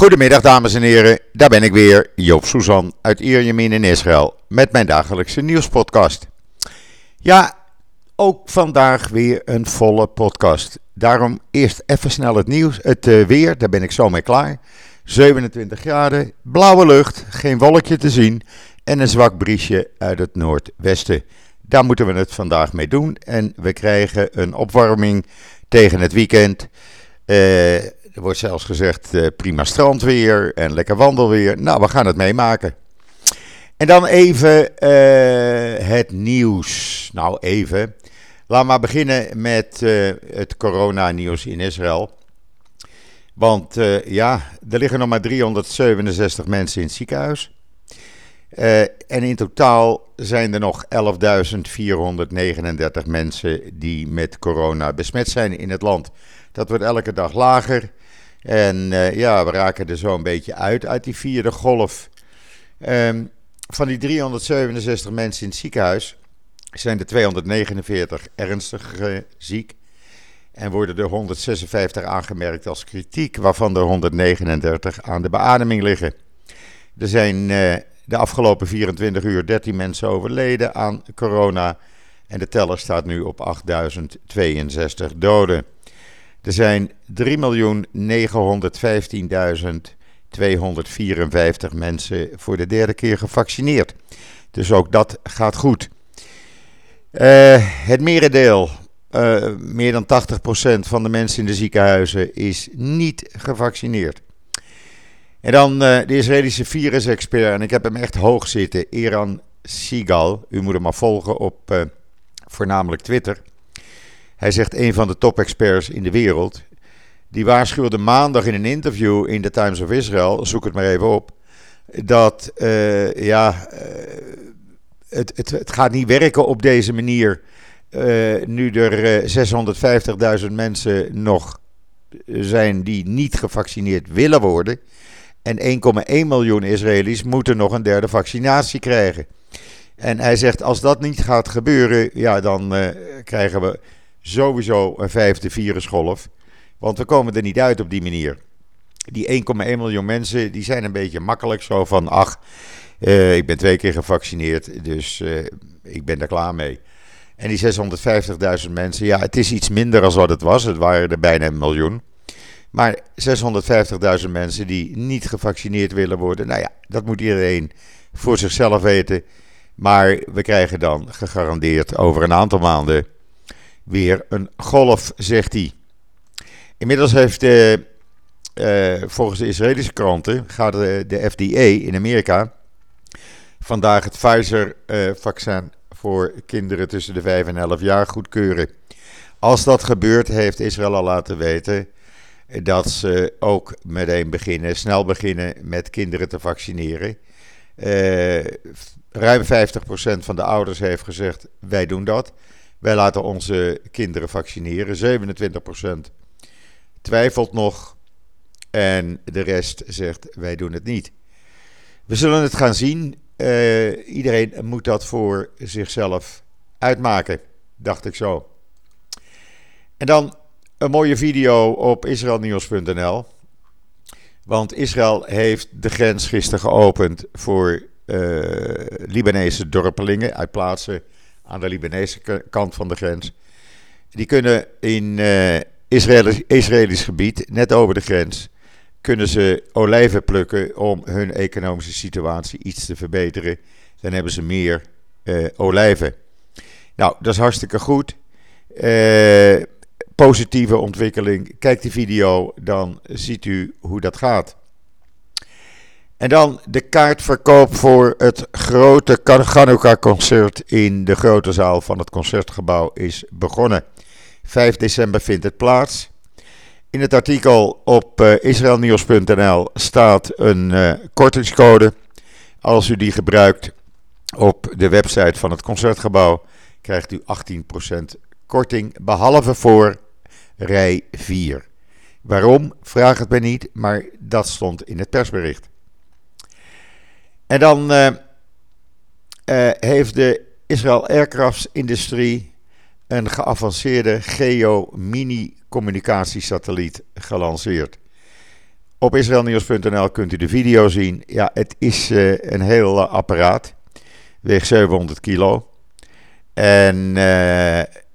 Goedemiddag dames en heren, daar ben ik weer, Joop Suzan uit Ierjemien in Israël met mijn dagelijkse nieuwspodcast. Ja, ook vandaag weer een volle podcast. Daarom eerst even snel het nieuws, het uh, weer, daar ben ik zo mee klaar. 27 graden, blauwe lucht, geen wolkje te zien en een zwak briesje uit het noordwesten. Daar moeten we het vandaag mee doen en we krijgen een opwarming tegen het weekend. Uh, er wordt zelfs gezegd uh, prima strandweer en lekker wandelweer. Nou, we gaan het meemaken. En dan even uh, het nieuws. Nou, even. Laat maar beginnen met uh, het coronanieuws in Israël. Want ja, er liggen nog maar 367 mensen in het ziekenhuis. en in totaal zijn er nog 11.439 mensen die met corona besmet zijn in het land. Dat wordt elke dag lager. En uh, ja, we raken er zo een beetje uit, uit die vierde golf. Um, van die 367 mensen in het ziekenhuis zijn er 249 ernstig ziek. En worden er 156 aangemerkt als kritiek, waarvan er 139 aan de beademing liggen. Er zijn uh, de afgelopen 24 uur 13 mensen overleden aan corona. En de teller staat nu op 8062 doden. Er zijn 3.915.254 mensen voor de derde keer gevaccineerd. Dus ook dat gaat goed. Uh, het merendeel, uh, meer dan 80% van de mensen in de ziekenhuizen, is niet gevaccineerd. En dan uh, de Israëlische virusexpert, en ik heb hem echt hoog zitten, Eran Sigal. U moet hem maar volgen op voornamelijk Twitter. Hij zegt een van de top-experts in de wereld. Die waarschuwde maandag in een interview in de Times of Israel, zoek het maar even op, dat uh, ja, uh, het, het, het, gaat niet werken op deze manier. Uh, nu er 650.000 mensen nog zijn die niet gevaccineerd willen worden. En 1,1 miljoen Israëli's moeten nog een derde vaccinatie krijgen. En hij zegt: als dat niet gaat gebeuren, ja, dan krijgen we sowieso een vijfde virusgolf. Want we komen er niet uit op die manier. Die 1,1 miljoen mensen die zijn een beetje makkelijk zo van: ach, uh, ik ben twee keer gevaccineerd, dus uh, ik ben er klaar mee. En die 650.000 mensen, ja, het is iets minder dan wat het was. Het waren er bijna een miljoen. Maar 650.000 mensen die niet gevaccineerd willen worden, nou ja, dat moet iedereen voor zichzelf weten. Maar we krijgen dan gegarandeerd over een aantal maanden weer een golf, zegt hij. Inmiddels heeft uh, uh, volgens de Israëlische kranten gaat de, de, FDA in Amerika vandaag het Pfizer-vaccin voor kinderen tussen de 5 en 11 jaar goedkeuren. Als dat gebeurt, heeft Israël al laten weten dat ze ook meteen beginnen, snel beginnen met kinderen te vaccineren. ruim 50% van de ouders heeft gezegd: wij doen dat. Wij laten onze kinderen vaccineren. 27% twijfelt nog. En de rest zegt: wij doen het niet. We zullen het gaan zien. Uh, iedereen moet dat voor zichzelf uitmaken, dacht ik zo. En dan een mooie video op israelnieuws.nl. Want Israël heeft de grens gisteren geopend voor uh, Libanese dorpelingen uit plaatsen aan de Libanese kant van de grens. Die kunnen in uh, Israëlisch, gebied, net over de grens, kunnen ze olijven plukken om hun economische situatie iets te verbeteren. Dan hebben ze meer uh, olijven. Nou, dat is hartstikke goed. Uh, positieve ontwikkeling. Kijk de video, dan ziet u hoe dat gaat. En dan de kaartverkoop voor het grote Chanukka-concert in de grote zaal van het concertgebouw is begonnen. 5 december vindt het plaats. In het artikel op uh, israelnieuws.nl staat een uh, kortingscode. Als u die gebruikt op de website van het concertgebouw, krijgt u 18% korting, behalve voor rij 4. Waarom? Vraag het mij niet, maar dat stond in het persbericht. En dan uh, uh, heeft de Israël Aircrafts Industrie een geavanceerde geo-mini-communicatiesatelliet gelanceerd. Op israelnieuws.nl kunt u de video zien. Ja, het is een heel apparaat. Weegt 700 kilo. En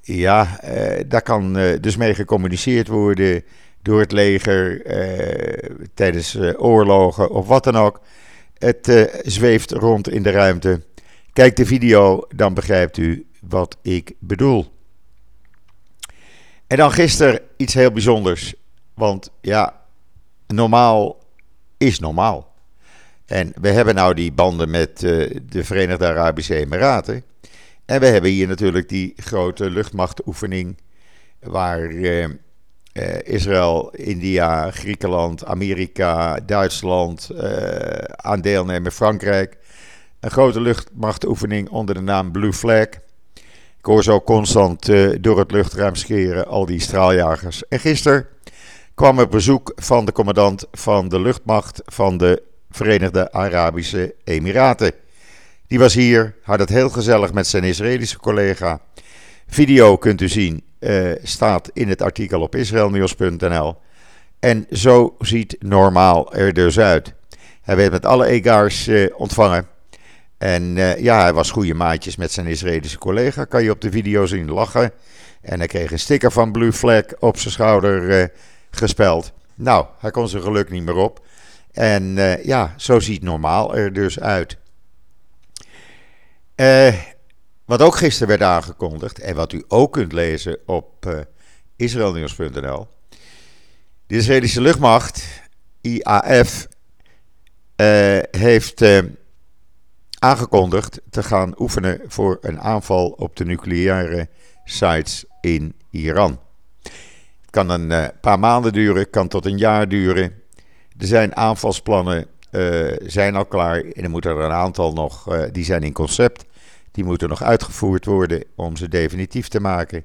ja, daar kan dus mee gecommuniceerd worden door het leger tijdens oorlogen of wat dan ook. Het zweeft rond in de ruimte. Kijk de video, dan begrijpt u wat ik bedoel. En dan gisteren iets heel bijzonders. Want ja, normaal is normaal. En we hebben nou die banden met uh, de Verenigde Arabische Emiraten. En we hebben hier natuurlijk die grote luchtmachtoefening. Waar uh, uh, Israël, India, Griekenland, Amerika, Duitsland aan deelnemen, Frankrijk. Een grote luchtmachtoefening onder de naam Blue Flag. Ik hoor zo constant uh, door het luchtruim scheren al die straaljagers. En gisteren kwam er bezoek van de commandant van de luchtmacht van de Verenigde Arabische Emiraten. Die was hier, had het heel gezellig met zijn Israëlische collega. Video kunt u zien, uh, staat in het artikel op israelnieuws.nl. En zo ziet normaal er dus uit. Hij werd met alle egaars uh, ontvangen. En uh, ja, hij was goede maatjes met zijn Israëlische collega. Kan je op de video zien lachen. En hij kreeg een sticker van Blue Flag op zijn schouder gespeld. Nou, hij kon zijn geluk niet meer op. En ja, zo ziet normaal er dus uit. Wat ook gisteren werd aangekondigd. En wat u ook kunt lezen op israelnieuws.nl. De Israëlische luchtmacht, IAF, heeft aangekondigd te gaan oefenen voor een aanval op de nucleaire sites in Iran. Het kan een uh, paar maanden duren, kan tot een jaar duren. Er zijn aanvalsplannen, uh, zijn al klaar en er moeten er een aantal nog, uh, die zijn in concept. Die moeten nog uitgevoerd worden om ze definitief te maken.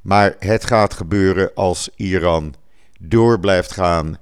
Maar het gaat gebeuren als Iran door blijft gaan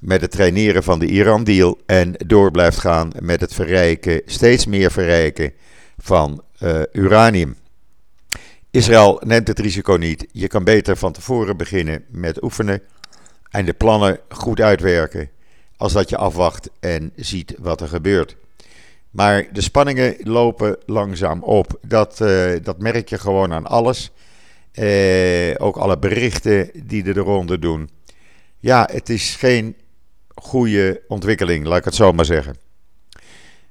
met het traineren van de Iran-deal en door blijft gaan met het verrijken, steeds meer verrijken van uh, uranium. Israël neemt het risico niet. Je kan beter van tevoren beginnen met oefenen en de plannen goed uitwerken, als dat je afwacht en ziet wat er gebeurt. Maar de spanningen lopen langzaam op. Dat, uh, dat merk je gewoon aan alles. Uh, ook alle berichten die er eronder doen. Ja, het is geen goede ontwikkeling, laat ik het zo maar zeggen.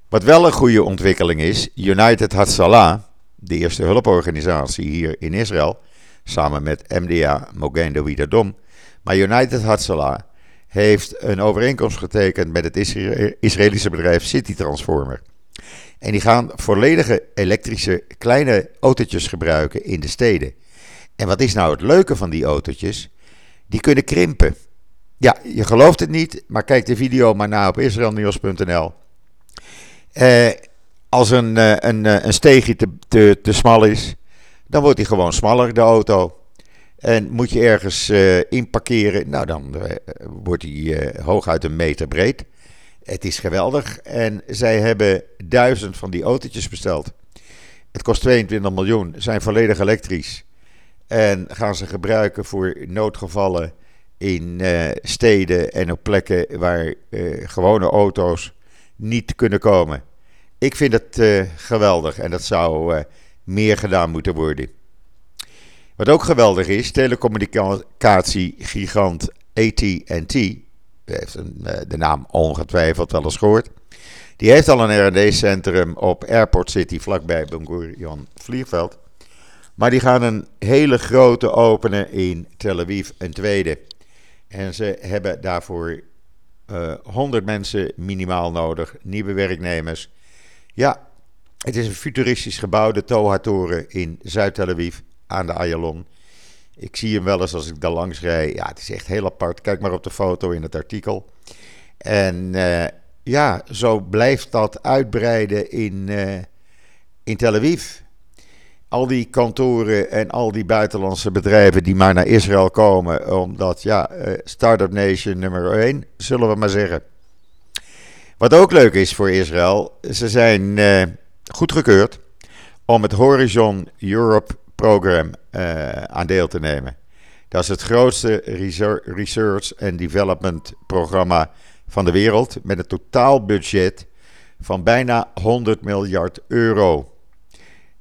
Wat wel een goede ontwikkeling is, United Hatzalah, de eerste hulporganisatie hier in Israël, samen met MDA Mogen David Dom. Maar United Hatzalah heeft een overeenkomst getekend met het Israëlische bedrijf City Transformer. En die gaan volledige elektrische kleine autootjes gebruiken in de steden. En wat is nou het leuke van die autootjes? Die kunnen krimpen. Ja, je gelooft het niet, maar kijk de video maar na op israelnieuws.nl. Eh, als een, uh, een, uh, een steegje te, te, te smal is, dan wordt hij gewoon smaller, de auto. En moet je ergens uh, inparkeren, nou dan wordt hij hooguit een meter breed. Het is geweldig en zij hebben duizend van die autootjes besteld. Het kost 22 miljoen, zijn volledig elektrisch. En gaan ze gebruiken voor noodgevallen in steden en op plekken waar gewone auto's niet kunnen komen. Ik vind het geweldig en dat zou meer gedaan moeten worden. Wat ook geweldig is, telecommunicatiegigant AT&T, heeft een, de naam ongetwijfeld wel eens gehoord, die heeft al een R&D-centrum op Airport City vlakbij Ben Gurion Vliegveld. Maar die gaan een hele grote openen in Tel Aviv, een tweede. En ze hebben daarvoor uh, eh, 100 mensen minimaal nodig, nieuwe werknemers. Ja, het is een futuristisch gebouw, de Toha-toren in Zuid-Tel Aviv aan de Ayalon. Ik zie hem wel eens als ik daar langs rijd. Ja, het is echt heel apart. Kijk maar op de foto in het artikel. En uh, ja, zo blijft dat uitbreiden in, uh, in Tel Aviv al die kantoren en al die buitenlandse bedrijven die maar naar Israël komen, omdat ja, uh, Startup Nation nummer 1, zullen we maar zeggen. Wat ook leuk is voor Israël, ze zijn goedgekeurd om het Horizon Europe Program uh, aan deel te nemen. Dat is het grootste research en development programma van de wereld met een totaalbudget van bijna 100 miljard euro.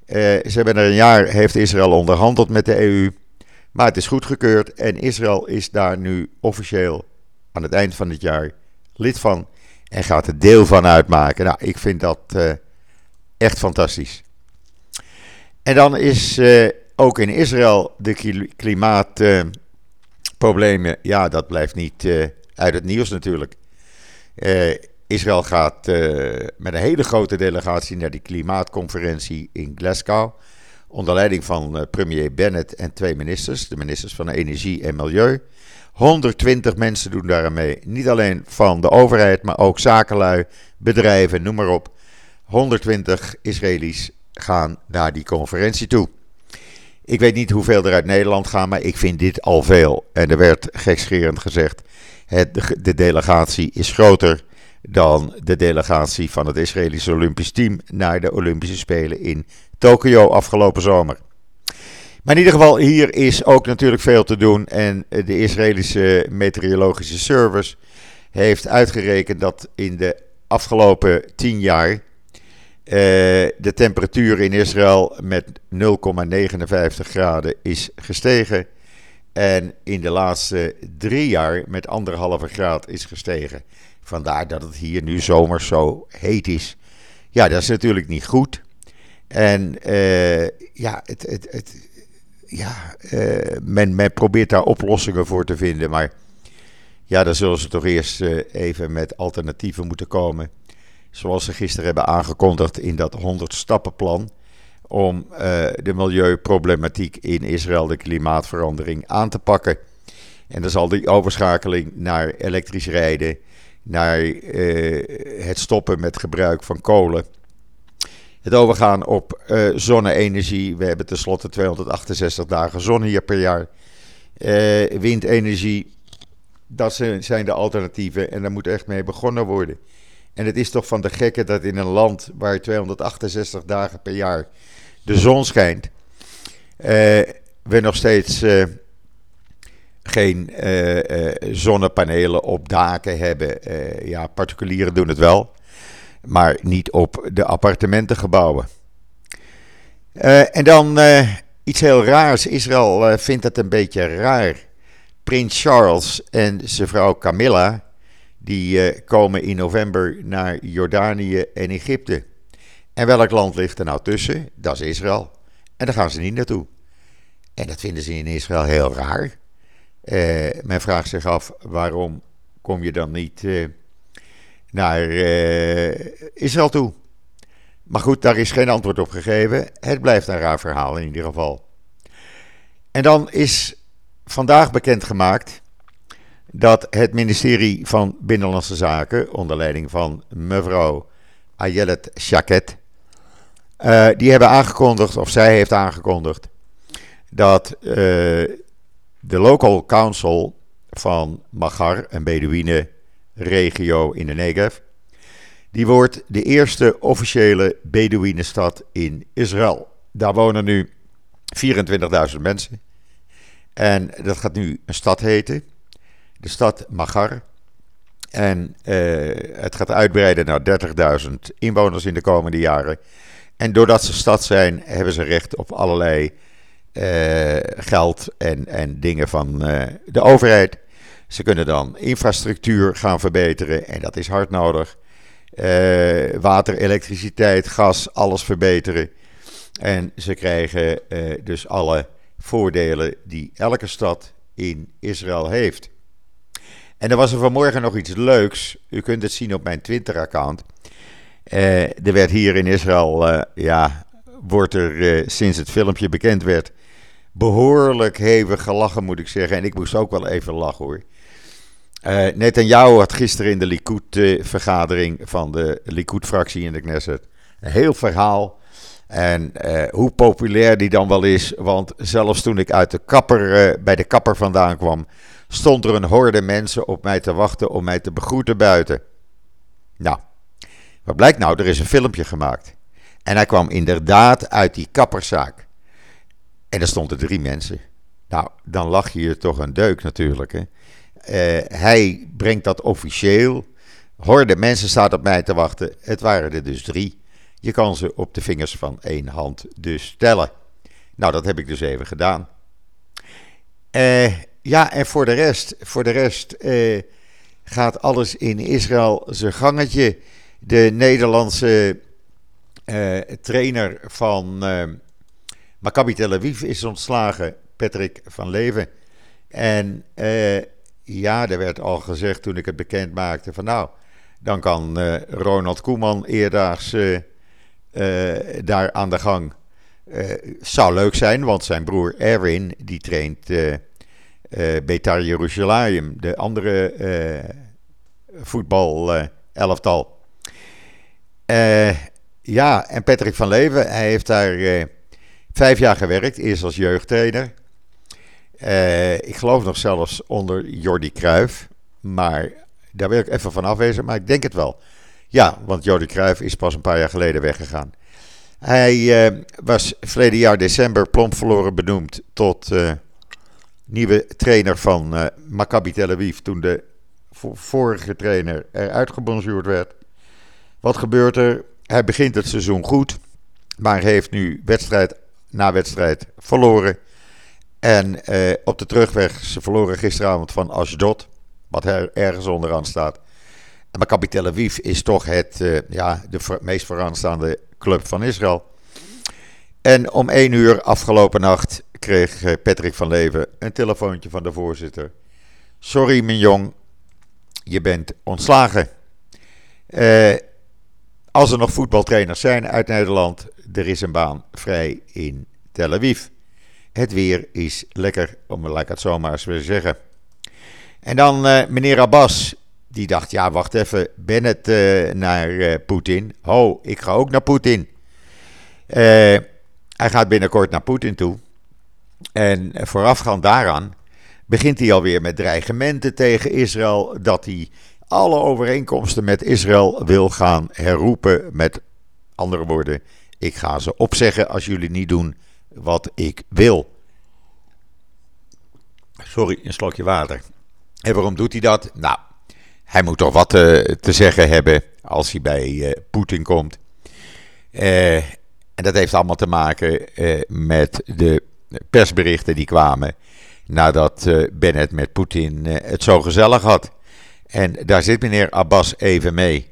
Uh, ze hebben er een jaar, heeft Israël onderhandeld met de EU, maar het is goedgekeurd en Israël is daar nu officieel aan het eind van het jaar lid van en gaat er deel van uitmaken. Nou, ik vind dat uh, echt fantastisch. En dan is uh, ook in Israël de klimaatproblemen, ja, dat blijft niet uit het nieuws natuurlijk. Israël gaat met een hele grote delegatie naar die klimaatconferentie in Glasgow. Onder leiding van premier Bennett en twee ministers, de ministers van Energie en Milieu. 120 mensen doen daar mee. Niet alleen van de overheid, maar ook zakenlui, bedrijven, noem maar op. 120 Israëli's gaan naar die conferentie toe. Ik weet niet hoeveel er uit Nederland gaan, maar ik vind dit al veel. En er werd gekscherend gezegd: het, de delegatie is groter dan de delegatie van het Israëlische Olympisch team naar de Olympische Spelen in Tokio afgelopen zomer. Maar in ieder geval, hier is ook natuurlijk veel te doen. En de Israëlische Meteorologische Service heeft uitgerekend dat in de afgelopen 10 jaar uh, de temperatuur in Israël met 0,59 graden is gestegen. En in de laatste drie jaar met anderhalve graad is gestegen. Vandaar dat het hier nu zomer zo heet is. Ja, dat is natuurlijk niet goed. En uh, ja, het, het, het, ja, uh, men, men probeert daar oplossingen voor te vinden. Maar ja, dan zullen ze toch eerst even met alternatieven moeten komen. Zoals ze gisteren hebben aangekondigd in dat 100-stappenplan. Om uh, de milieuproblematiek in Israël, de klimaatverandering, aan te pakken. En dan zal die overschakeling naar elektrisch rijden, naar het stoppen met gebruik van kolen het overgaan op uh, zonne-energie. We hebben tenslotte 268 dagen zon hier per jaar. Windenergie. Dat zijn de alternatieven en daar moet echt mee begonnen worden. En het is toch van de gekke dat in een land waar 268 dagen per jaar de zon schijnt, uh, we nog steeds geen zonnepanelen op daken hebben. ja, particulieren doen het wel maar niet op de appartementengebouwen. En dan iets heel raars. Israël vindt het een beetje raar. Prins Charles en zijn vrouw Camilla, die komen in november naar Jordanië en Egypte. En welk land ligt er nou tussen? Dat is Israël. En daar gaan ze niet naartoe. En dat vinden ze in Israël heel raar. men vraagt zich af waarom kom je dan niet naar uh, Israël toe. Maar goed, daar is geen antwoord op gegeven. Het blijft een raar verhaal in ieder geval. En dan is vandaag bekendgemaakt dat het ministerie van Binnenlandse Zaken, onder leiding van mevrouw Ayelet Shaket, uh, die hebben aangekondigd, of zij heeft aangekondigd, dat uh, de local council van Magar, een Bedouine regio in de Negev. Die wordt de eerste officiële Bedouinenstad in Israël. Daar wonen nu 24.000 mensen. En dat gaat nu een stad heten. De stad Magar. En uh, het gaat uitbreiden naar 30.000 inwoners in de komende jaren. En doordat ze stad zijn, hebben ze recht op allerlei uh, geld en, en dingen van uh, de overheid. Ze kunnen dan infrastructuur gaan verbeteren en dat is hard nodig. Water, elektriciteit, gas, alles verbeteren. En ze krijgen dus alle voordelen die elke stad in Israël heeft. En er was er vanmorgen nog iets leuks. U kunt het zien op mijn Twitter-account. Uh, er werd hier in Israël, ja, wordt er sinds het filmpje bekend werd, behoorlijk hevig gelachen, moet ik zeggen. En ik moest ook wel even lachen hoor. Uh, Netanyahu had gisteren in de Likud-vergadering van de Likud-fractie in de Knesset een heel verhaal. En hoe populair die dan wel is, want zelfs toen ik uit de kapper, bij de kapper vandaan kwam, stond er een horde mensen op mij te wachten om mij te begroeten buiten. Nou, wat blijkt nou? Er is een filmpje gemaakt. En hij kwam inderdaad uit die kapperszaak. En er stonden drie mensen. Nou, dan lach je je toch een deuk natuurlijk. Hè? Eh, hij brengt dat officieel. Horde mensen staat op mij te wachten. Het waren er dus drie. Je kan ze op de vingers van één hand dus tellen. Nou, dat heb ik dus even gedaan. Uh, ja, en voor de rest, voor de rest uh, gaat alles in Israël zijn gangetje. De Nederlandse uh, trainer van Maccabi Tel Aviv is ontslagen, Patrick van Leven. En ja, er werd al gezegd toen ik het bekend maakte van nou, dan kan Ronald Koeman eerdaags daar aan de gang. Zou leuk zijn, want zijn broer Erwin, die traint uh, uh, Betar de andere uh, voetbal-elftal. ja, en Patrick van Leeuwen, hij heeft daar vijf jaar gewerkt, eerst als jeugdtrainer. ik geloof nog zelfs onder Jordi Cruijff, maar daar wil ik even van afwezen, maar ik denk het wel. Ja, want Jordi Cruijff is pas een paar jaar geleden weggegaan. Hij was verleden jaar december plomp verloren benoemd tot nieuwe trainer van uh, Maccabi Tel Aviv. Toen de vorige trainer eruit gebonjourd werd. Wat gebeurt er? Hij begint het seizoen goed, maar heeft nu wedstrijd na wedstrijd verloren. En op de terugweg, ze verloren gisteravond van Ashdod, wat er ergens onderaan staat. En Maccabi Tel Aviv is toch het, ja, de meest vooraanstaande club van Israël. En om één uur afgelopen nacht kreeg eh, Patrick van Leven een telefoontje van de voorzitter. Sorry, mijn jong, je bent ontslagen. Uh, als er nog voetbaltrainers zijn uit Nederland, er is een baan vrij in Tel Aviv. Het weer is lekker, om laat ik het zomaar eens zeggen. En dan uh, meneer Abbas, die dacht, ja wacht even, Bennett uh, naar Poetin. Ho, ik ga ook naar Poetin. Hij gaat binnenkort naar Poetin toe. En voorafgaand daaraan begint hij alweer met dreigementen tegen Israël. Dat hij alle overeenkomsten met Israël wil gaan herroepen. Met andere woorden, ik ga ze opzeggen als jullie niet doen wat ik wil. Sorry, een slokje water. En waarom doet hij dat? Nou, hij moet toch wat te, eh, te zeggen hebben als hij bij uh, Poetin komt. Uh, en dat heeft allemaal te maken met de persberichten die kwamen nadat Bennett met Poetin het zo gezellig had. En daar zit meneer Abbas even mee.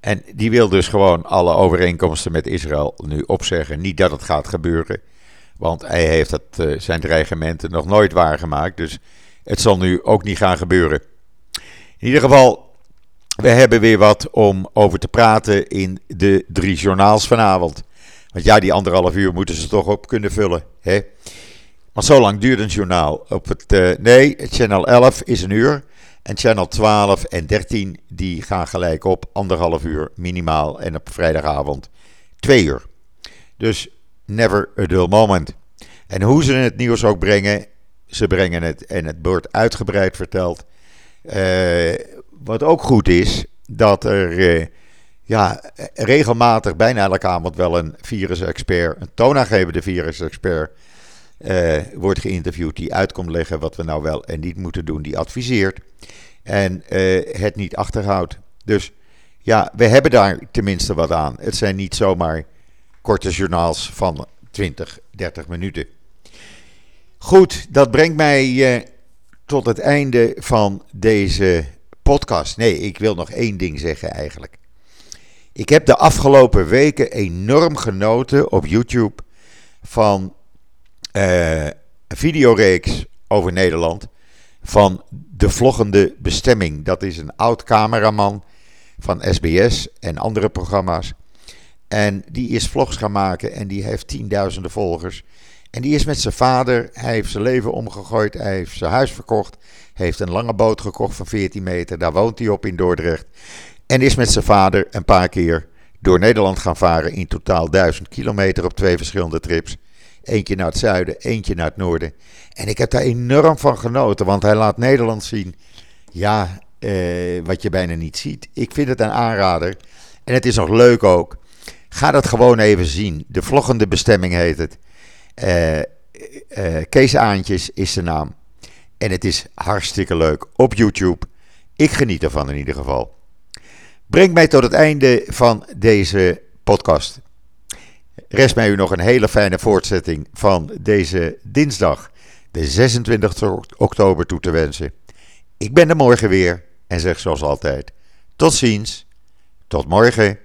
En die wil dus gewoon alle overeenkomsten met Israël nu opzeggen. Niet dat het gaat gebeuren, want hij heeft het, zijn dreigementen nog nooit waargemaakt. Dus het zal nu ook niet gaan gebeuren. In ieder geval, we hebben weer wat om over te praten in de drie journaals vanavond. Want ja, die anderhalf uur moeten ze toch op kunnen vullen. Hè? Want zo lang duurt een journaal. Op het, uh, nee, channel 11 is een uur. En channel 12 en 13 die gaan gelijk op anderhalf uur minimaal. En op vrijdagavond twee uur. Dus never a dull moment. En hoe ze het nieuws ook brengen, ze brengen het en het wordt uitgebreid verteld. Uh, wat ook goed is, dat er uh, ja, regelmatig bijna elke avond wel een virusexpert, een toonaangevende virusexpert, uh, wordt geïnterviewd die uit komt leggen wat we nou wel en niet moeten doen, die adviseert en het niet achterhoudt. Dus ja, we hebben daar tenminste wat aan. Het zijn niet zomaar korte journaals van 20, 30 minuten. Goed, dat brengt mij tot het einde van deze podcast. Nee, ik wil nog één ding zeggen eigenlijk. Ik heb de afgelopen weken enorm genoten op YouTube van uh, een videoreeks over Nederland van De Vloggende Bestemming. Dat is een oud cameraman van SBS en andere programma's. En die is vlogs gaan maken en die heeft tienduizenden volgers. En die is met zijn vader, hij heeft zijn leven omgegooid, hij heeft zijn huis verkocht, heeft een lange boot gekocht van 14 meter, daar woont hij op in Dordrecht. En is met zijn vader een paar keer door Nederland gaan varen, in totaal 1000 kilometer op twee verschillende trips. Eentje naar het zuiden, eentje naar het noorden. En ik heb daar enorm van genoten, want hij laat Nederland zien, ja, eh, wat je bijna niet ziet. Ik vind het een aanrader. En het is nog leuk ook. Ga dat gewoon even zien. De vloggende bestemming heet het. Uh, uh, Kees Aantjes is de naam. En het is hartstikke leuk op YouTube. Ik geniet ervan in ieder geval. Brengt mij tot het einde van deze podcast. Rest mij u nog een hele fijne voortzetting van deze dinsdag, de 26 oktober, toe te wensen. Ik ben er morgen weer en zeg zoals altijd: tot ziens, tot morgen.